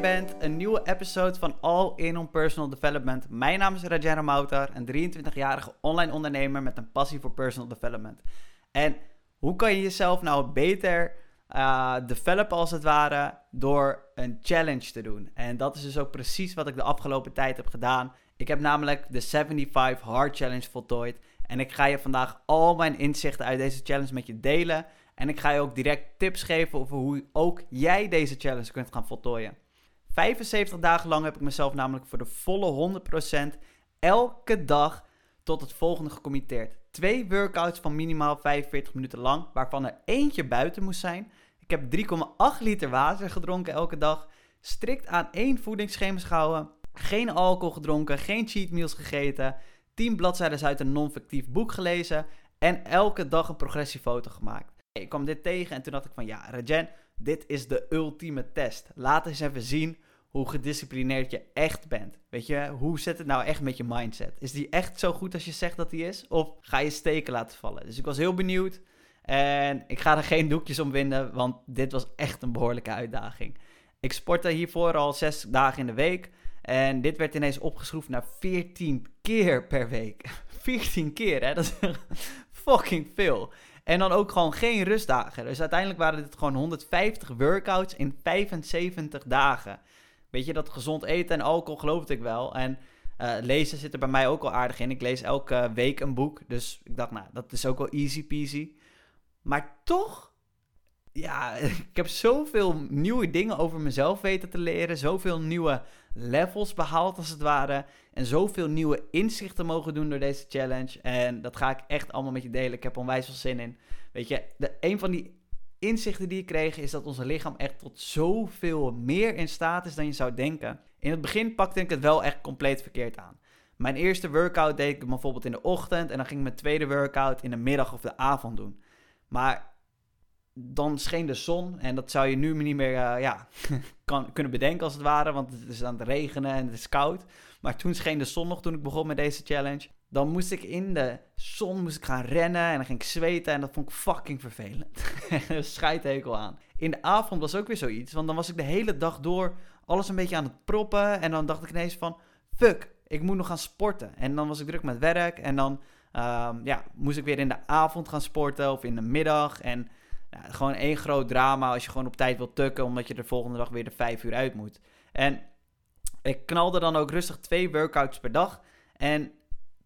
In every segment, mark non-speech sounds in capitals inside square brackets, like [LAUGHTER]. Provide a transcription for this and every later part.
bij bent. Een nieuwe episode van All In on Personal Development. Mijn naam is Rajana Moutar, een 23-jarige online ondernemer met een passie voor personal development. En hoe kan je jezelf nou beter uh, developen als het ware door een challenge te doen? En dat is dus ook precies wat ik de afgelopen tijd heb gedaan. Ik heb namelijk de 75 Hard Challenge voltooid. En ik ga je vandaag al mijn inzichten uit deze challenge met je delen. En ik ga je ook direct tips geven over hoe ook jij deze challenge kunt gaan voltooien. 75 dagen lang heb ik mezelf namelijk voor de volle 100% elke dag tot het volgende gecommitteerd. Twee workouts van minimaal 45 minuten lang, waarvan er eentje buiten moest zijn. Ik heb 3,8 liter water gedronken elke dag. Strikt aan één voedingsschema gehouden. Geen alcohol gedronken, geen cheat meals gegeten. 10 bladzijden uit een non-fictief boek gelezen. En elke dag een progressiefoto gemaakt. Ik kwam dit tegen en toen dacht ik van ja, Rajen, dit is de ultieme test. Laat eens even zien hoe gedisciplineerd je echt bent. Weet je, hoe zit het nou echt met je mindset? Is die echt zo goed als je zegt dat die is? Of ga je steken laten vallen? Dus ik was heel benieuwd. En ik ga er geen doekjes om winden, want dit was echt een behoorlijke uitdaging. Ik sportte hiervoor al zes dagen in de week. En dit werd ineens opgeschroefd naar 14 keer per week. [LAUGHS] 14 keer, hè? Dat is [LAUGHS] fucking veel. En dan ook gewoon geen rustdagen. Dus uiteindelijk waren dit gewoon 150 workouts in 75 dagen. Weet je, dat gezond eten en alcohol geloofde ik wel. En uh, lezen zit er bij mij ook al aardig in. Ik lees elke week een boek. Dus ik dacht, nou, dat is ook wel easy peasy. Maar toch, ja, [LAUGHS] ik heb zoveel nieuwe dingen over mezelf weten te leren. Zoveel nieuwe levels behaald, als het ware. En zoveel nieuwe inzichten mogen doen door deze challenge. En dat ga ik echt allemaal met je delen. Ik heb onwijs veel zin in. Weet je, de, een van die inzichten die ik kreeg is dat ons lichaam echt tot zoveel meer in staat is dan je zou denken. In het begin pakte ik het wel echt compleet verkeerd aan. Mijn eerste workout deed ik bijvoorbeeld in de ochtend en dan ging ik mijn tweede workout in de middag of de avond doen. Maar dan scheen de zon en dat zou je nu niet meer uh, ja, [LAUGHS] kan, kunnen bedenken als het ware, want het is aan het regenen en het is koud. Maar toen scheen de zon nog toen ik begon met deze challenge. Dan moest ik in de zon moest ik gaan rennen en dan ging ik zweten en dat vond ik fucking vervelend. [LAUGHS] Scheidhekel aan. In de avond was ook weer zoiets, want dan was ik de hele dag door alles een beetje aan het proppen en dan dacht ik ineens van, fuck, ik moet nog gaan sporten. En dan was ik druk met werk en dan um, ja, moest ik weer in de avond gaan sporten of in de middag en gewoon één groot drama als je gewoon op tijd wilt tukken, omdat je de volgende dag weer de vijf uur uit moet. En ik knalde dan ook rustig twee workouts per dag. En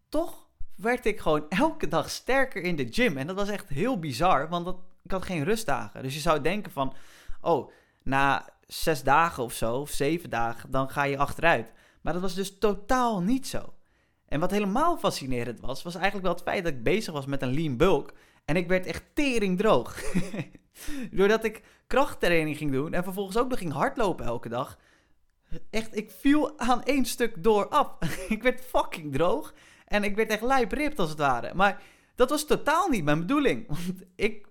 toch werd ik gewoon elke dag sterker in de gym. En dat was echt heel bizar, want dat, ik had geen rustdagen. Dus je zou denken van, oh, na zes dagen of zo, of zeven dagen, dan ga je achteruit. Maar dat was dus totaal niet zo. En wat helemaal fascinerend was, was eigenlijk wel het feit dat ik bezig was met een lean bulk. En ik werd echt tering droog. [LAUGHS] Doordat ik krachttraining ging doen en vervolgens ook nog ging hardlopen elke dag. Echt, ik viel aan één stuk door af. [LAUGHS] ik werd fucking droog. En ik werd echt lijp als het ware. Maar dat was totaal niet mijn bedoeling. [LAUGHS] Want ik,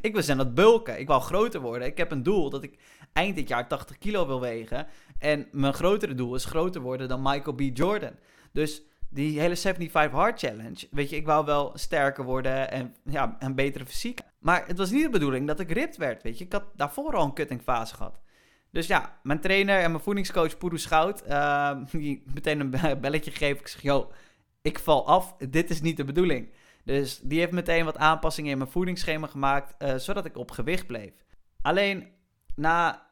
ik was aan het bulken. Ik wou groter worden. Ik heb een doel dat ik eind dit jaar 80 kilo wil wegen. En mijn grotere doel is groter worden dan Michael B. Jordan. Dus die hele 75 Hard Challenge, weet je, ik wou wel sterker worden en ja, een betere fysiek. Maar het was niet de bedoeling dat ik ripped werd, weet je. Ik had daarvoor al een cuttingfase gehad. Dus ja, mijn trainer en mijn voedingscoach Poeru Schout, uh, [LAUGHS] die meteen een belletje gegeven. Ik zeg, joh, ik val af, dit is niet de bedoeling. Dus die heeft meteen wat aanpassingen in mijn voedingsschema gemaakt, uh, zodat ik op gewicht bleef. Alleen na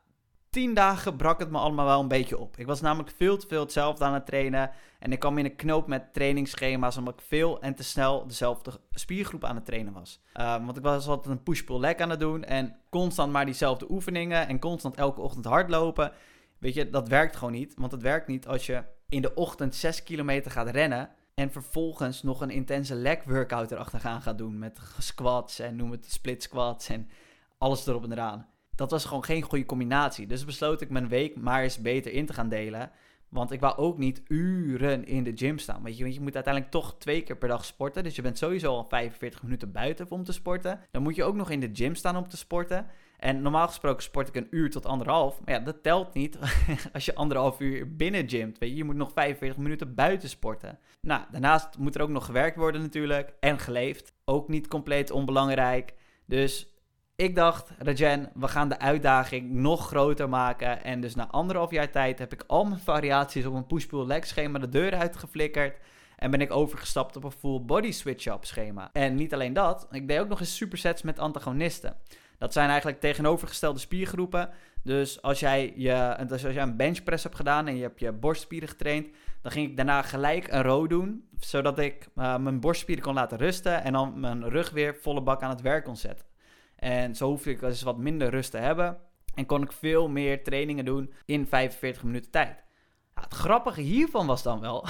tien dagen brak het me allemaal wel een beetje op. Ik was namelijk veel te veel hetzelfde aan het trainen. En ik kwam in een knoop met trainingsschema's omdat ik veel en te snel dezelfde spiergroep aan het trainen was. Uh, want ik was altijd een push-pull leg aan het doen en constant maar diezelfde oefeningen en constant elke ochtend hardlopen. Weet je, dat werkt gewoon niet. Want het werkt niet als je in de ochtend 6 kilometer gaat rennen en vervolgens nog een intense leg workout erachteraan gaat doen met squats en noem het split squats en alles erop en eraan dat was gewoon geen goede combinatie. Dus besloot ik mijn week maar eens beter in te gaan delen. Want ik wou ook niet uren in de gym staan. Weet je, want je moet uiteindelijk toch twee keer per dag sporten. Dus je bent sowieso al 45 minuten buiten om te sporten. Dan moet je ook nog in de gym staan om te sporten. En normaal gesproken sport ik een uur tot anderhalf. Maar ja, dat telt niet [LAUGHS] als je anderhalf uur binnen gymt. Weet je, je moet nog 45 minuten buiten sporten. Nou, daarnaast moet er ook nog gewerkt worden natuurlijk. En geleefd. Ook niet compleet onbelangrijk. Dus Ik dacht, Rajen, we gaan de uitdaging nog groter maken. En dus na anderhalf jaar tijd heb ik al mijn variaties op een push-pull-leg schema de deur uitgeflikkerd. En ben ik overgestapt op een full body switch-up schema. En niet alleen dat, ik deed ook nog eens supersets met antagonisten. Dat zijn eigenlijk tegenovergestelde spiergroepen. Dus als jij, je, als jij een benchpress hebt gedaan en je hebt je borstspieren getraind, dan ging ik daarna gelijk een row doen, zodat ik uh, mijn borstspieren kon laten rusten en dan mijn rug weer volle bak aan het werk kon zetten. En zo hoef ik dus wat minder rust te hebben en kon ik veel meer trainingen doen in 45 minuten tijd. het grappige hiervan was dan wel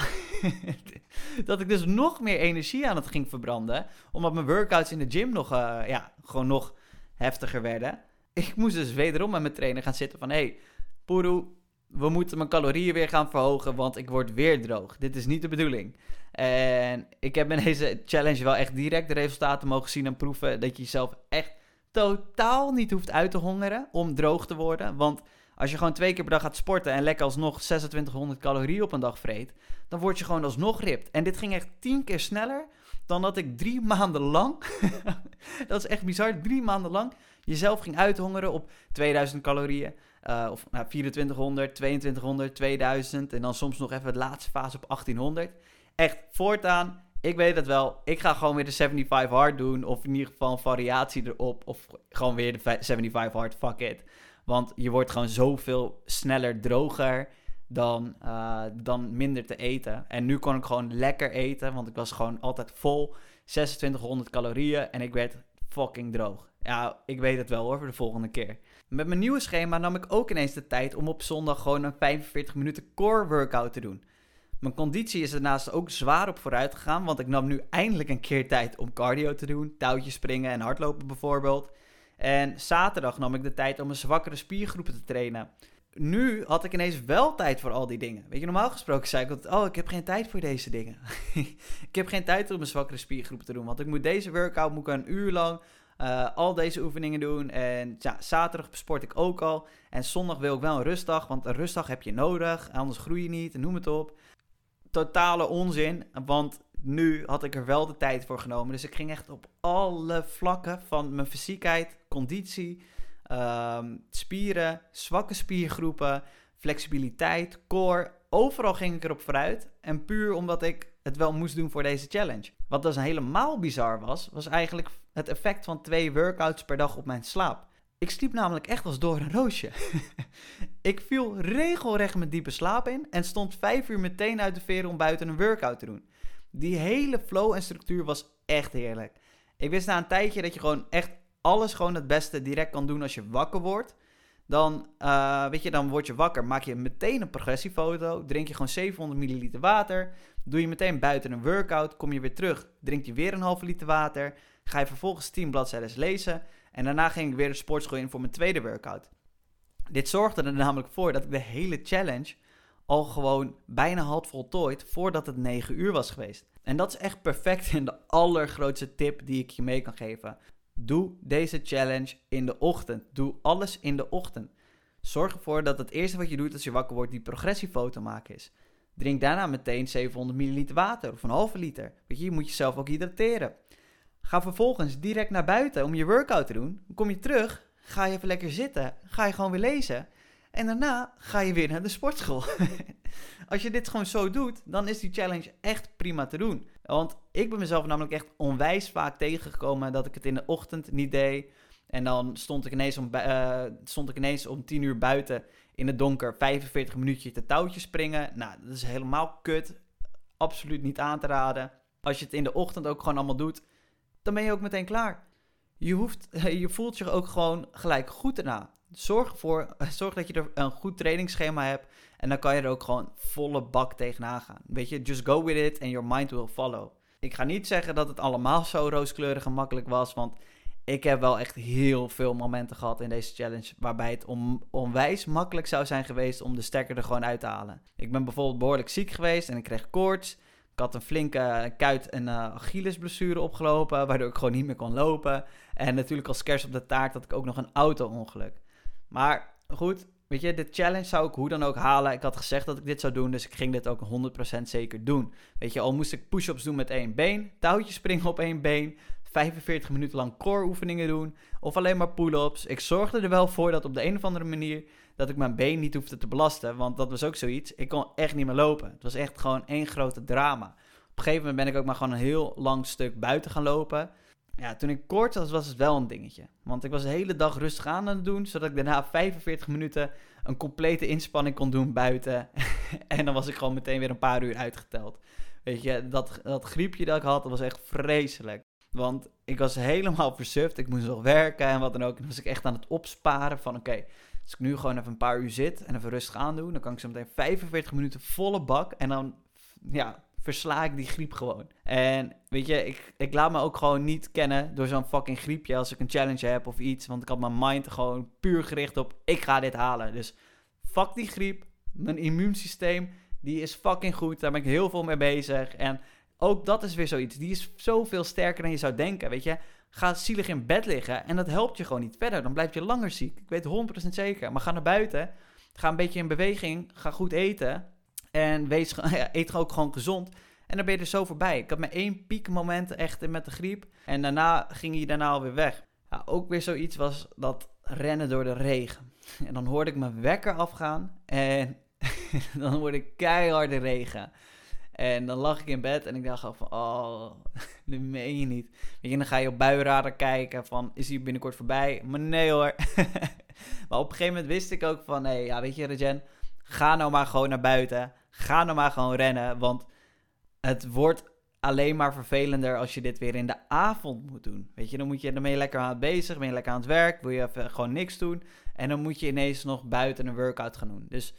[LAUGHS] dat ik dus nog meer energie aan het ging verbranden, omdat mijn workouts in de gym nog, uh, ja, gewoon nog heftiger werden. Ik moest dus wederom met mijn trainer gaan zitten van... hey, Puru, we moeten mijn calorieën weer gaan verhogen, want ik word weer droog. Dit is niet de bedoeling. En ik heb in deze challenge wel echt direct de resultaten mogen zien en proeven... dat je jezelf echt totaal niet hoeft uit te hongeren om droog te worden. Want als je gewoon twee keer per dag gaat sporten en lekker alsnog 2600 calorieën op een dag vreet... dan word je gewoon alsnog ript. En dit ging echt tien keer sneller dan dat ik drie [LAUGHS] maanden lang... [LAUGHS] dat is echt bizar, drie maanden lang jezelf ging uithongeren op 2000 calorieën. Uh, of nou, 2400, 2200, 2000 en dan soms nog even de laatste fase op 1800. Echt, voortaan, ik weet het wel. Ik ga gewoon weer de 75 hard doen. Of in ieder geval een variatie erop. Of gewoon weer de 75 hard, fuck it. Want je wordt gewoon zoveel sneller droger dan, uh, dan minder te eten. En nu kon ik gewoon lekker eten, want ik was gewoon altijd vol. 2600 calorieën en ik werd fucking droog. Ja, ik weet het wel hoor, voor de volgende keer. Met mijn nieuwe schema nam ik ook ineens de tijd om op zondag gewoon een 45 minuten core workout te doen. Mijn conditie is daarnaast ook zwaar op vooruit gegaan, want ik nam nu eindelijk een keer tijd om cardio te doen, touwtjes springen en hardlopen bijvoorbeeld. En zaterdag nam ik de tijd om een zwakkere spiergroepen te trainen. Nu had ik ineens wel tijd voor al die dingen. Weet je, normaal gesproken zei ik altijd, oh, ik heb geen tijd voor deze dingen. [LAUGHS] ik heb geen tijd om een zwakkere spiergroepen te doen, want ik moet deze workout moet ik een uur lang uh, al deze oefeningen doen. En ja, zaterdag sport ik ook al. En zondag wil ik wel een rustdag, want een rustdag heb je nodig. Anders groei je niet, noem het op. Totale onzin, want nu had ik er wel de tijd voor genomen. Dus ik ging echt op alle vlakken van mijn fysiekheid, conditie, ehm, spieren, zwakke spiergroepen, flexibiliteit, core. Overal ging ik erop vooruit. En puur omdat ik het wel moest doen voor deze challenge. Wat dus helemaal bizar was, was eigenlijk het effect van twee workouts per dag op mijn slaap. Ik sliep namelijk echt als door een roosje. [LAUGHS] ik viel regelrecht met diepe slaap in en stond vijf uur meteen uit de veren om buiten een workout te doen. Die hele flow en structuur was echt heerlijk. Ik wist na een tijdje dat je gewoon echt alles gewoon het beste direct kan doen als je wakker wordt. Dan, uh, weet je, dan word je wakker, maak je meteen een progressiefoto, drink je gewoon 700 milliliter water, doe je meteen buiten een workout, kom je weer terug, drink je weer een halve liter water, ga je vervolgens 10 bladzijden lezen en daarna ging ik weer de sportschool in voor mijn tweede workout. Dit zorgde er namelijk voor dat ik de hele challenge al gewoon bijna had voltooid voordat het 9 uur was geweest. En dat is echt perfect en de allergrootste tip die ik je mee kan geven. Doe deze challenge in de ochtend. Doe alles in de ochtend. Zorg ervoor dat het eerste wat je doet als je wakker wordt die progressiefoto maken is. Drink daarna meteen 700 ml water of een halve liter. Weet je moet jezelf ook hydrateren. Ga vervolgens direct naar buiten om je workout te doen. Kom je terug, ga je even lekker zitten, ga je gewoon weer lezen. En daarna ga je weer naar de sportschool. [LAUGHS] Als je dit gewoon zo doet, dan is die challenge echt prima te doen. Want ik ben mezelf namelijk echt onwijs vaak tegengekomen dat ik het in de ochtend niet deed. En dan stond ik ineens om, uh, stond ik ineens om 10 uur buiten in het donker 45 minuutjes te touwtjes springen. Nou, dat is helemaal kut. Absoluut niet aan te raden. Als je het in de ochtend ook gewoon allemaal doet, dan ben je ook meteen klaar. Je, hoeft, [LAUGHS] je voelt je ook gewoon gelijk goed erna. Zorg, ervoor, [LAUGHS] zorg dat je er een goed trainingsschema hebt. En dan kan je er ook gewoon volle bak tegenaan gaan. Weet je, just go with it and your mind will follow. Ik ga niet zeggen dat het allemaal zo rooskleurig en makkelijk was. Want ik heb wel echt heel veel momenten gehad in deze challenge. Waarbij het on, onwijs makkelijk zou zijn geweest om de stekker er gewoon uit te halen. Ik ben bijvoorbeeld behoorlijk ziek geweest en ik kreeg koorts. Ik had een flinke kuit- en uh, Achillesblessure opgelopen, waardoor ik gewoon niet meer kon lopen. En natuurlijk als kers op de taart had ik ook nog een auto-ongeluk. Maar goed, weet je, de challenge zou ik hoe dan ook halen. Ik had gezegd dat ik dit zou doen, dus ik ging dit ook 100% zeker doen. Weet je, al moest ik push-ups doen met één been, touwtjes springen op één been, 45 minuten lang core oefeningen doen. Of alleen maar pull-ups. Ik zorgde er wel voor dat op de een of andere manier dat ik mijn been niet hoefde te belasten. Want dat was ook zoiets. Ik kon echt niet meer lopen. Het was echt gewoon één grote drama. Op een gegeven moment ben ik ook maar gewoon een heel lang stuk buiten gaan lopen. Ja, toen ik kort was, was het wel een dingetje. Want ik was de hele dag rustig aan aan het doen, zodat ik daarna 45 minuten een complete inspanning kon doen buiten. [LAUGHS] en dan was ik gewoon meteen weer een paar uur uitgeteld. Weet je, dat, dat griepje dat ik had, dat was echt vreselijk. Want ik was helemaal versuft. Ik moest nog werken en wat dan ook. En dan was ik echt aan het opsparen van oké, als ik nu gewoon even een paar uur zit en even rustig aan doe, dan kan ik zo meteen 45 minuten volle bak. En dan ja, versla ik die griep gewoon. En weet je, ik, ik laat me ook gewoon niet kennen door zo'n fucking griepje als ik een challenge heb of iets. Want ik had mijn mind gewoon puur gericht op, ik ga dit halen. Dus fuck die griep. Mijn immuunsysteem, die is fucking goed. Daar ben ik heel veel mee bezig. En ook dat is weer zoiets. Die is zoveel sterker dan je zou denken, weet je. Ga zielig in bed liggen en dat helpt je gewoon niet verder. Dan blijf je langer ziek. Ik weet 100% zeker. Maar ga naar buiten. Ga een beetje in beweging. Ga goed eten. En [LAUGHS] eet ook gewoon gezond. En dan ben je er zo voorbij. Ik had maar één piekmoment echt met de griep. En daarna ging hij daarna alweer weg. Ja, ook weer zoiets was dat rennen door de regen. En dan hoorde ik mijn wekker afgaan. En [LAUGHS] dan hoorde ik keiharde regen. En dan lag ik in bed en ik dacht al van, oh, [LAUGHS] dat meen je niet. Weet je, dan ga je op buienradar kijken van, is hij binnenkort voorbij? Maar nee hoor. [LAUGHS] maar op een gegeven moment wist ik ook van, hé, ja, weet je, Regen, ga nou maar gewoon naar buiten. Ga nou maar gewoon rennen, want het wordt alleen maar vervelender als je dit weer in de avond moet doen. Weet je, dan, moet je, dan ben je lekker aan het bezig, ben je lekker aan het werk, wil je even gewoon niks doen. En dan moet je ineens nog buiten een workout gaan doen. Dus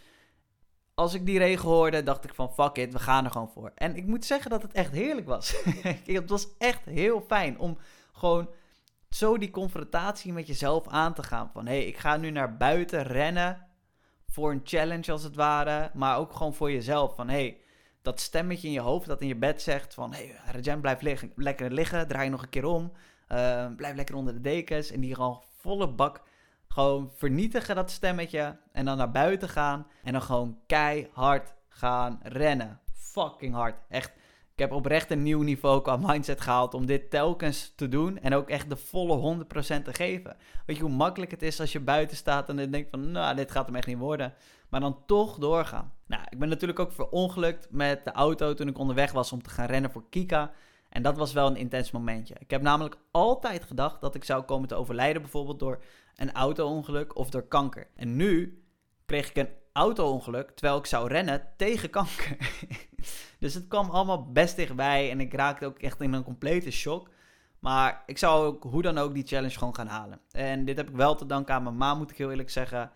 als ik die regen hoorde, dacht ik van fuck it, we gaan er gewoon voor. En ik moet zeggen dat het echt heerlijk was. [LAUGHS] het was echt heel fijn om gewoon zo die confrontatie met jezelf aan te gaan. Van hé, hey, ik ga nu naar buiten rennen voor een challenge als het ware. Maar ook gewoon voor jezelf. Van hé, hey, dat stemmetje in je hoofd dat in je bed zegt van... Hé, hey, blijf liggen, lekker liggen, draai nog een keer om. Uh, blijf lekker onder de dekens. En die gewoon volle bak gewoon vernietigen dat stemmetje. En dan naar buiten gaan. En dan gewoon keihard gaan rennen. Fucking hard. Echt. Ik heb oprecht een nieuw niveau qua mindset gehaald om dit telkens te doen. En ook echt de volle 100% te geven. Weet je hoe makkelijk het is als je buiten staat en dan denkt van, nou, dit gaat hem echt niet worden. Maar dan toch doorgaan. Nou, ik ben natuurlijk ook verongelukt met de auto toen ik onderweg was om te gaan rennen voor Kika. En dat was wel een intens momentje. Ik heb namelijk altijd gedacht dat ik zou komen te overlijden, bijvoorbeeld door een auto-ongeluk of door kanker. En nu kreeg ik een auto-ongeluk terwijl ik zou rennen tegen kanker. [LAUGHS] dus het kwam allemaal best dichtbij en ik raakte ook echt in een complete shock. Maar ik zou ook hoe dan ook die challenge gewoon gaan halen. En dit heb ik wel te danken aan mijn ma, moet ik heel eerlijk zeggen.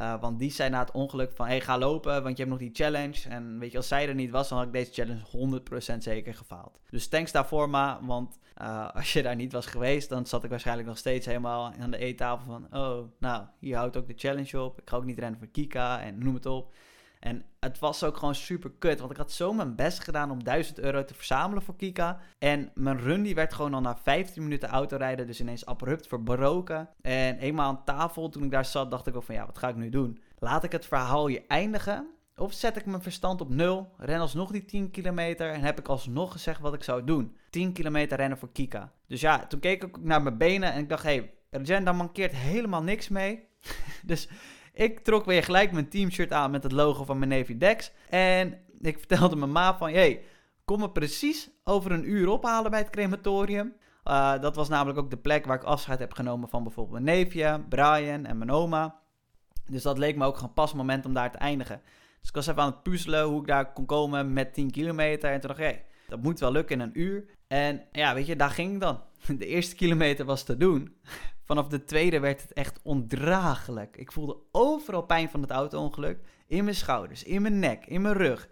Uh, want die zei na het ongeluk van, hey, ga lopen, want je hebt nog die challenge. En weet je, als zij er niet was, dan had ik deze challenge 100% zeker gefaald. Dus thanks daarvoor, ma, want uh, als je daar niet was geweest, dan zat ik waarschijnlijk nog steeds helemaal aan de eettafel van, oh, nou, hier houdt ook de challenge op. Ik ga ook niet rennen voor Kika en noem het op. En het was ook gewoon super kut. Want ik had zo mijn best gedaan om 1000 euro te verzamelen voor Kika. En mijn run die werd gewoon al na 15 minuten autorijden. Dus ineens abrupt verbroken. En eenmaal aan tafel, toen ik daar zat, dacht ik ook van ja, wat ga ik nu doen? Laat ik het verhaal hier eindigen? Of zet ik mijn verstand op nul, ren alsnog die 10 kilometer en heb ik alsnog gezegd wat ik zou doen. 10 kilometer rennen voor Kika. Dus ja, toen keek ik naar mijn benen en ik dacht, hé, hey, daar mankeert helemaal niks mee. [LAUGHS] dus ik trok weer gelijk mijn teamshirt aan met het logo van mijn neefje Dex. En ik [LAUGHS] vertelde mijn ma van, hey, kom me precies over een uur ophalen bij het crematorium. Uh, dat was namelijk ook de plek waar ik afscheid heb genomen van bijvoorbeeld mijn neefje, Brian en mijn oma. Dus dat leek me ook een pas moment om daar te eindigen. Dus ik was even aan het puzzelen hoe ik daar kon komen met 10 kilometer. En toen dacht ik, hey, dat moet wel lukken in een uur. En ja, weet je, daar ging ik dan. [LAUGHS] De eerste kilometer was te doen. Vanaf de tweede werd het echt ondraaglijk. Ik voelde overal pijn van het auto-ongeluk. In mijn schouders, in mijn nek, in mijn rug.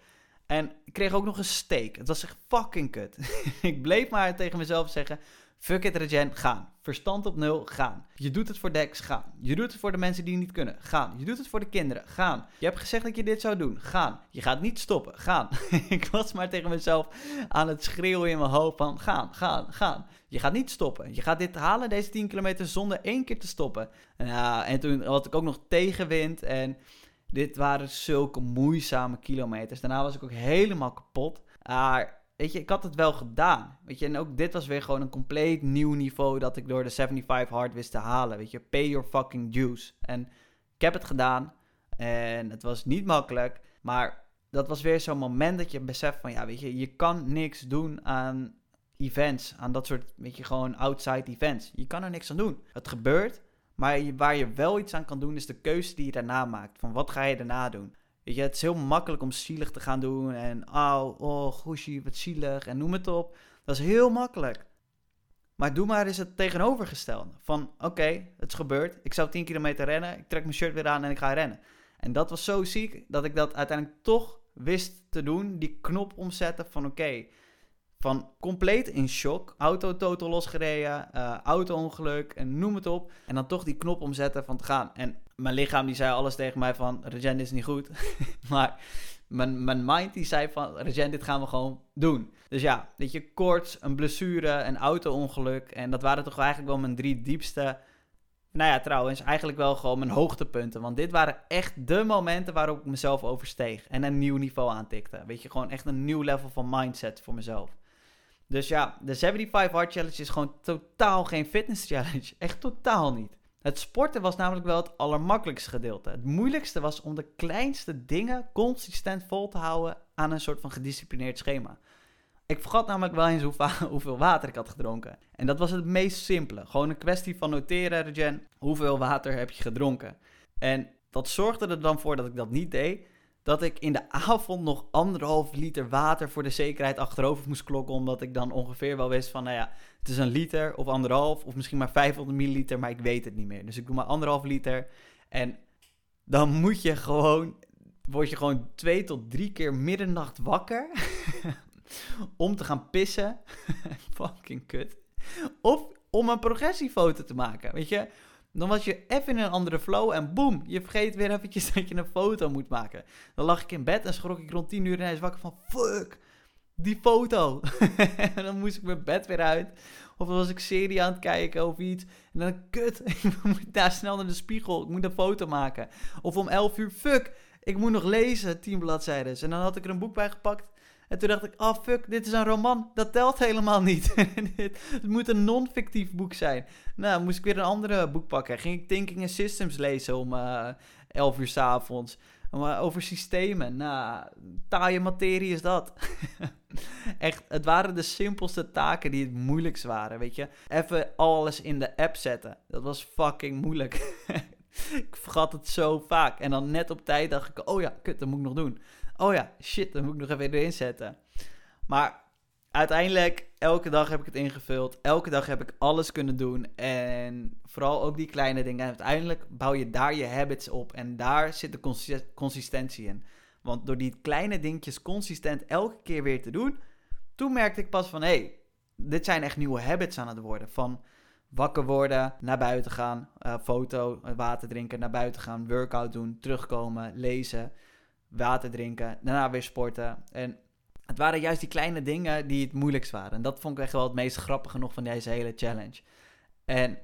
En ik kreeg ook nog een steek. Het was echt fucking kut. [LAUGHS] ik bleef maar tegen mezelf zeggen: Fuck it, Regent, gaan. Verstand op nul, gaan. Je doet het voor Dex, gaan. Je doet het voor de mensen die niet kunnen, gaan. Je doet het voor de kinderen, gaan. Je hebt gezegd dat je dit zou doen, gaan. Je gaat niet stoppen, gaan. [LAUGHS] ik was maar tegen mezelf aan het schreeuwen in mijn hoofd van gaan, gaan, gaan. Je gaat niet stoppen. Je gaat dit halen, deze 10 kilometer, zonder één keer te stoppen. Ja, en toen had ik ook nog tegenwind en dit waren zulke moeizame kilometers. Daarna was ik ook helemaal kapot. Maar weet je, ik had het wel gedaan. Weet je, en ook dit was weer gewoon een compleet nieuw niveau dat ik door de 75 hard wist te halen. Weet je, pay your fucking dues. En ik heb het gedaan. En het was niet makkelijk. Maar dat was weer zo'n moment dat je beseft van, ja, weet je, je kan niks doen aan events. Aan dat soort, weet je, gewoon outside events. Je kan er niks aan doen. Het gebeurt. Maar waar je wel iets aan kan doen, is de keuze die je daarna maakt. Van wat ga je daarna doen? Weet je, het is heel makkelijk om zielig te gaan doen. En oh, oh, goeie, wat zielig. En noem het op. Dat is heel makkelijk. Maar doe maar eens het tegenovergestelde. Van oké, het is gebeurd. Ik zou 10 kilometer rennen. Ik trek mijn shirt weer aan en ik ga rennen. En dat was zo ziek dat ik dat uiteindelijk toch wist te doen. Die knop omzetten van oké. van compleet in shock. Auto totaal losgereden. Uh, auto-ongeluk en noem het op. En dan toch die knop omzetten van te gaan. En mijn lichaam die zei alles tegen mij van... Regen, is niet goed. [LAUGHS] maar mijn, mijn mind die zei van... Regen, dit gaan we gewoon doen. Dus ja, weet je, koorts, een blessure, een auto-ongeluk. En dat waren toch eigenlijk wel mijn drie diepste... Nou ja, trouwens, eigenlijk wel gewoon mijn hoogtepunten. Want dit waren echt de momenten waarop ik mezelf oversteeg. En een nieuw niveau aantikte. Weet je, gewoon echt een nieuw level van mindset voor mezelf. Dus ja, de 75 Hard Challenge is gewoon totaal geen fitness challenge. Echt totaal niet. Het sporten was namelijk wel het allermakkelijkste gedeelte. Het moeilijkste was om de kleinste dingen consistent vol te houden aan een soort van gedisciplineerd schema. Ik vergat namelijk wel eens [LAUGHS] hoeveel water ik had gedronken. En dat was het meest simpele. Gewoon een kwestie van noteren, Regen, hoeveel water heb je gedronken. En dat zorgde er dan voor dat ik dat niet deed dat ik in de avond nog anderhalf liter water voor de zekerheid achterover moest klokken. Omdat ik dan ongeveer wel wist van, nou ja, het is een liter of anderhalf of misschien maar 500 milliliter, maar ik weet het niet meer. Dus ik doe maar anderhalf liter. En dan moet je gewoon, word je gewoon twee tot drie keer middernacht wakker [LAUGHS] om te gaan pissen. [LAUGHS] Fucking kut. Of om een progressiefoto te maken, weet je. Dan was je even in een andere flow en boem, je vergeet weer eventjes [LAUGHS] dat je een foto moet maken. Dan lag ik in bed en schrok ik rond 10 uur ineens wakker van fuck, die foto. en [LAUGHS] dan moest ik mijn bed weer uit. Of dan was ik serie aan het kijken of iets. En dan kut, [LAUGHS] ik moet daar snel naar de spiegel, ik moet een foto maken. Of om 11 uur, fuck, ik moet nog lezen, 10 bladzijden. En dan had ik er een boek bij gepakt. En toen dacht ik, oh fuck, dit is een roman. Dat telt helemaal niet. [LAUGHS] het moet een non-fictief boek zijn. Nou, moest ik weer een andere boek pakken. Ging ik Thinking in Systems lezen om uh, eh, 11 uur s avonds. Maar over systemen. Nou, taaie materie is dat. [LAUGHS] Echt, het waren de simpelste taken die het moeilijkst waren, weet je. Even alles in de app zetten. Dat was fucking moeilijk. [LAUGHS] ik vergat het zo vaak. En dan net op tijd dacht ik, oh ja, kut, dat moet ik nog doen. Oh ja, shit, dan moet ik nog even erin zetten. Maar uiteindelijk, elke dag heb ik het ingevuld. Elke dag heb ik alles kunnen doen. En vooral ook die kleine dingen. En uiteindelijk bouw je daar je habits op. En daar zit de consistentie in. Want door die kleine dingetjes consistent elke keer weer te doen, toen merkte ik pas van hé, hey, dit zijn echt nieuwe habits aan het worden. Van wakker worden, naar buiten gaan, uh, foto, water drinken, naar buiten gaan, workout doen, terugkomen, lezen water drinken, daarna weer sporten. En het waren juist die kleine dingen die het moeilijkst waren. En dat vond ik echt wel het meest grappige nog van deze hele challenge. En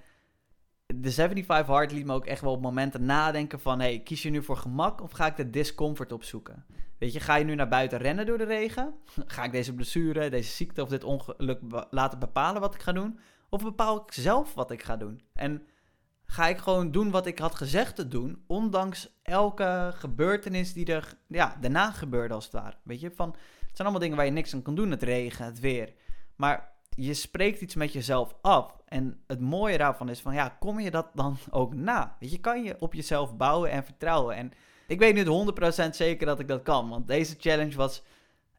de 75 Hard liet me ook echt wel op momenten nadenken van... hey, kies je nu voor gemak of ga ik de discomfort opzoeken? Weet je, ga je nu naar buiten rennen door de regen? [LAUGHS] Ga ik deze blessure, deze ziekte of dit ongeluk laten bepalen wat ik ga doen? Of bepaal ik zelf wat ik ga doen? En ga ik gewoon doen wat ik had gezegd te doen, ondanks elke gebeurtenis die er ja, daarna gebeurde als het ware. Weet je, van, het zijn allemaal dingen waar je niks aan kan doen, het regen, het weer. Maar je spreekt iets met jezelf af. En het mooie daarvan is van, ja, kom je dat dan [LAUGHS] ook na? Weet je, kan je op jezelf bouwen en vertrouwen. En ik weet nu 100% zeker dat ik dat kan, want deze challenge was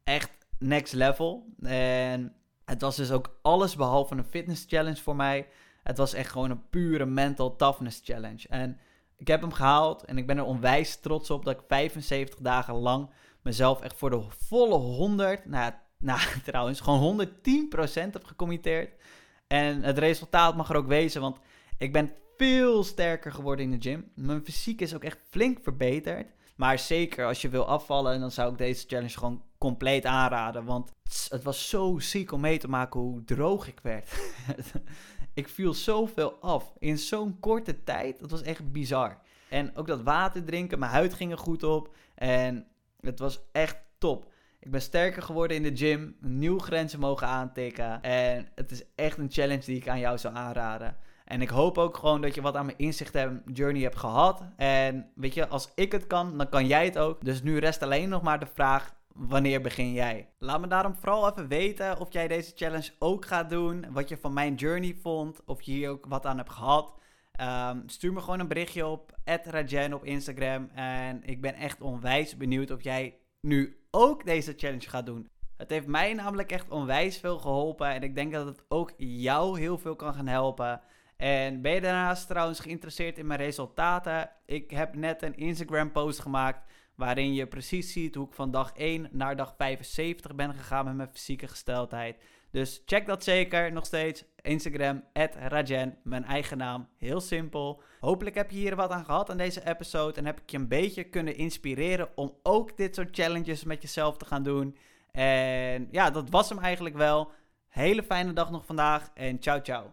echt next level. En het was dus ook alles behalve een fitness challenge voor mij. Het was echt gewoon een pure mental toughness challenge. En ik heb hem gehaald en ik ben er onwijs trots op dat ik 75 dagen lang mezelf echt voor de volle 100, nou, [LAUGHS] nou trouwens, gewoon 110% heb gecommitteerd. En het resultaat mag er ook wezen, want ik ben veel sterker geworden in de gym. Mijn fysiek is ook echt flink verbeterd. Maar zeker als je wil afvallen, dan zou ik deze challenge gewoon compleet aanraden. Want het was zo ziek om mee te maken hoe droog ik werd. [LAUGHS] Ik viel zoveel af in zo'n korte tijd. Dat was echt bizar. En ook dat water drinken, mijn huid ging er goed op. En het was echt top. Ik ben sterker geworden in de gym, nieuwe grenzen mogen aantikken. En het is echt een challenge die ik aan jou zou aanraden. En ik hoop ook gewoon dat je wat aan mijn inzicht en journey hebt gehad. En weet je, als ik het kan, dan kan jij het ook. Dus nu rest alleen nog maar de vraag: wanneer begin jij? Laat me daarom vooral even weten of jij deze challenge ook gaat doen. Wat je van mijn journey vond. Of je hier ook wat aan hebt gehad. Ehm, stuur me gewoon een berichtje op Rajen op Instagram. En ik ben echt onwijs benieuwd of jij nu ook deze challenge gaat doen. Het heeft mij namelijk echt onwijs veel geholpen. En ik denk dat het ook jou heel veel kan gaan helpen. En ben je daarnaast trouwens geïnteresseerd in mijn resultaten? Ik heb net een Instagram post gemaakt waarin je precies ziet hoe ik van dag 1 naar dag 75 ben gegaan met mijn fysieke gesteldheid. Dus check dat zeker nog steeds. Instagram, Rajen, mijn eigen naam. Heel simpel. Hopelijk heb je hier wat aan gehad aan deze episode. En heb ik je een beetje kunnen inspireren om ook dit soort challenges met jezelf te gaan doen. En ja, dat was hem eigenlijk wel. Hele fijne dag nog vandaag en ciao ciao.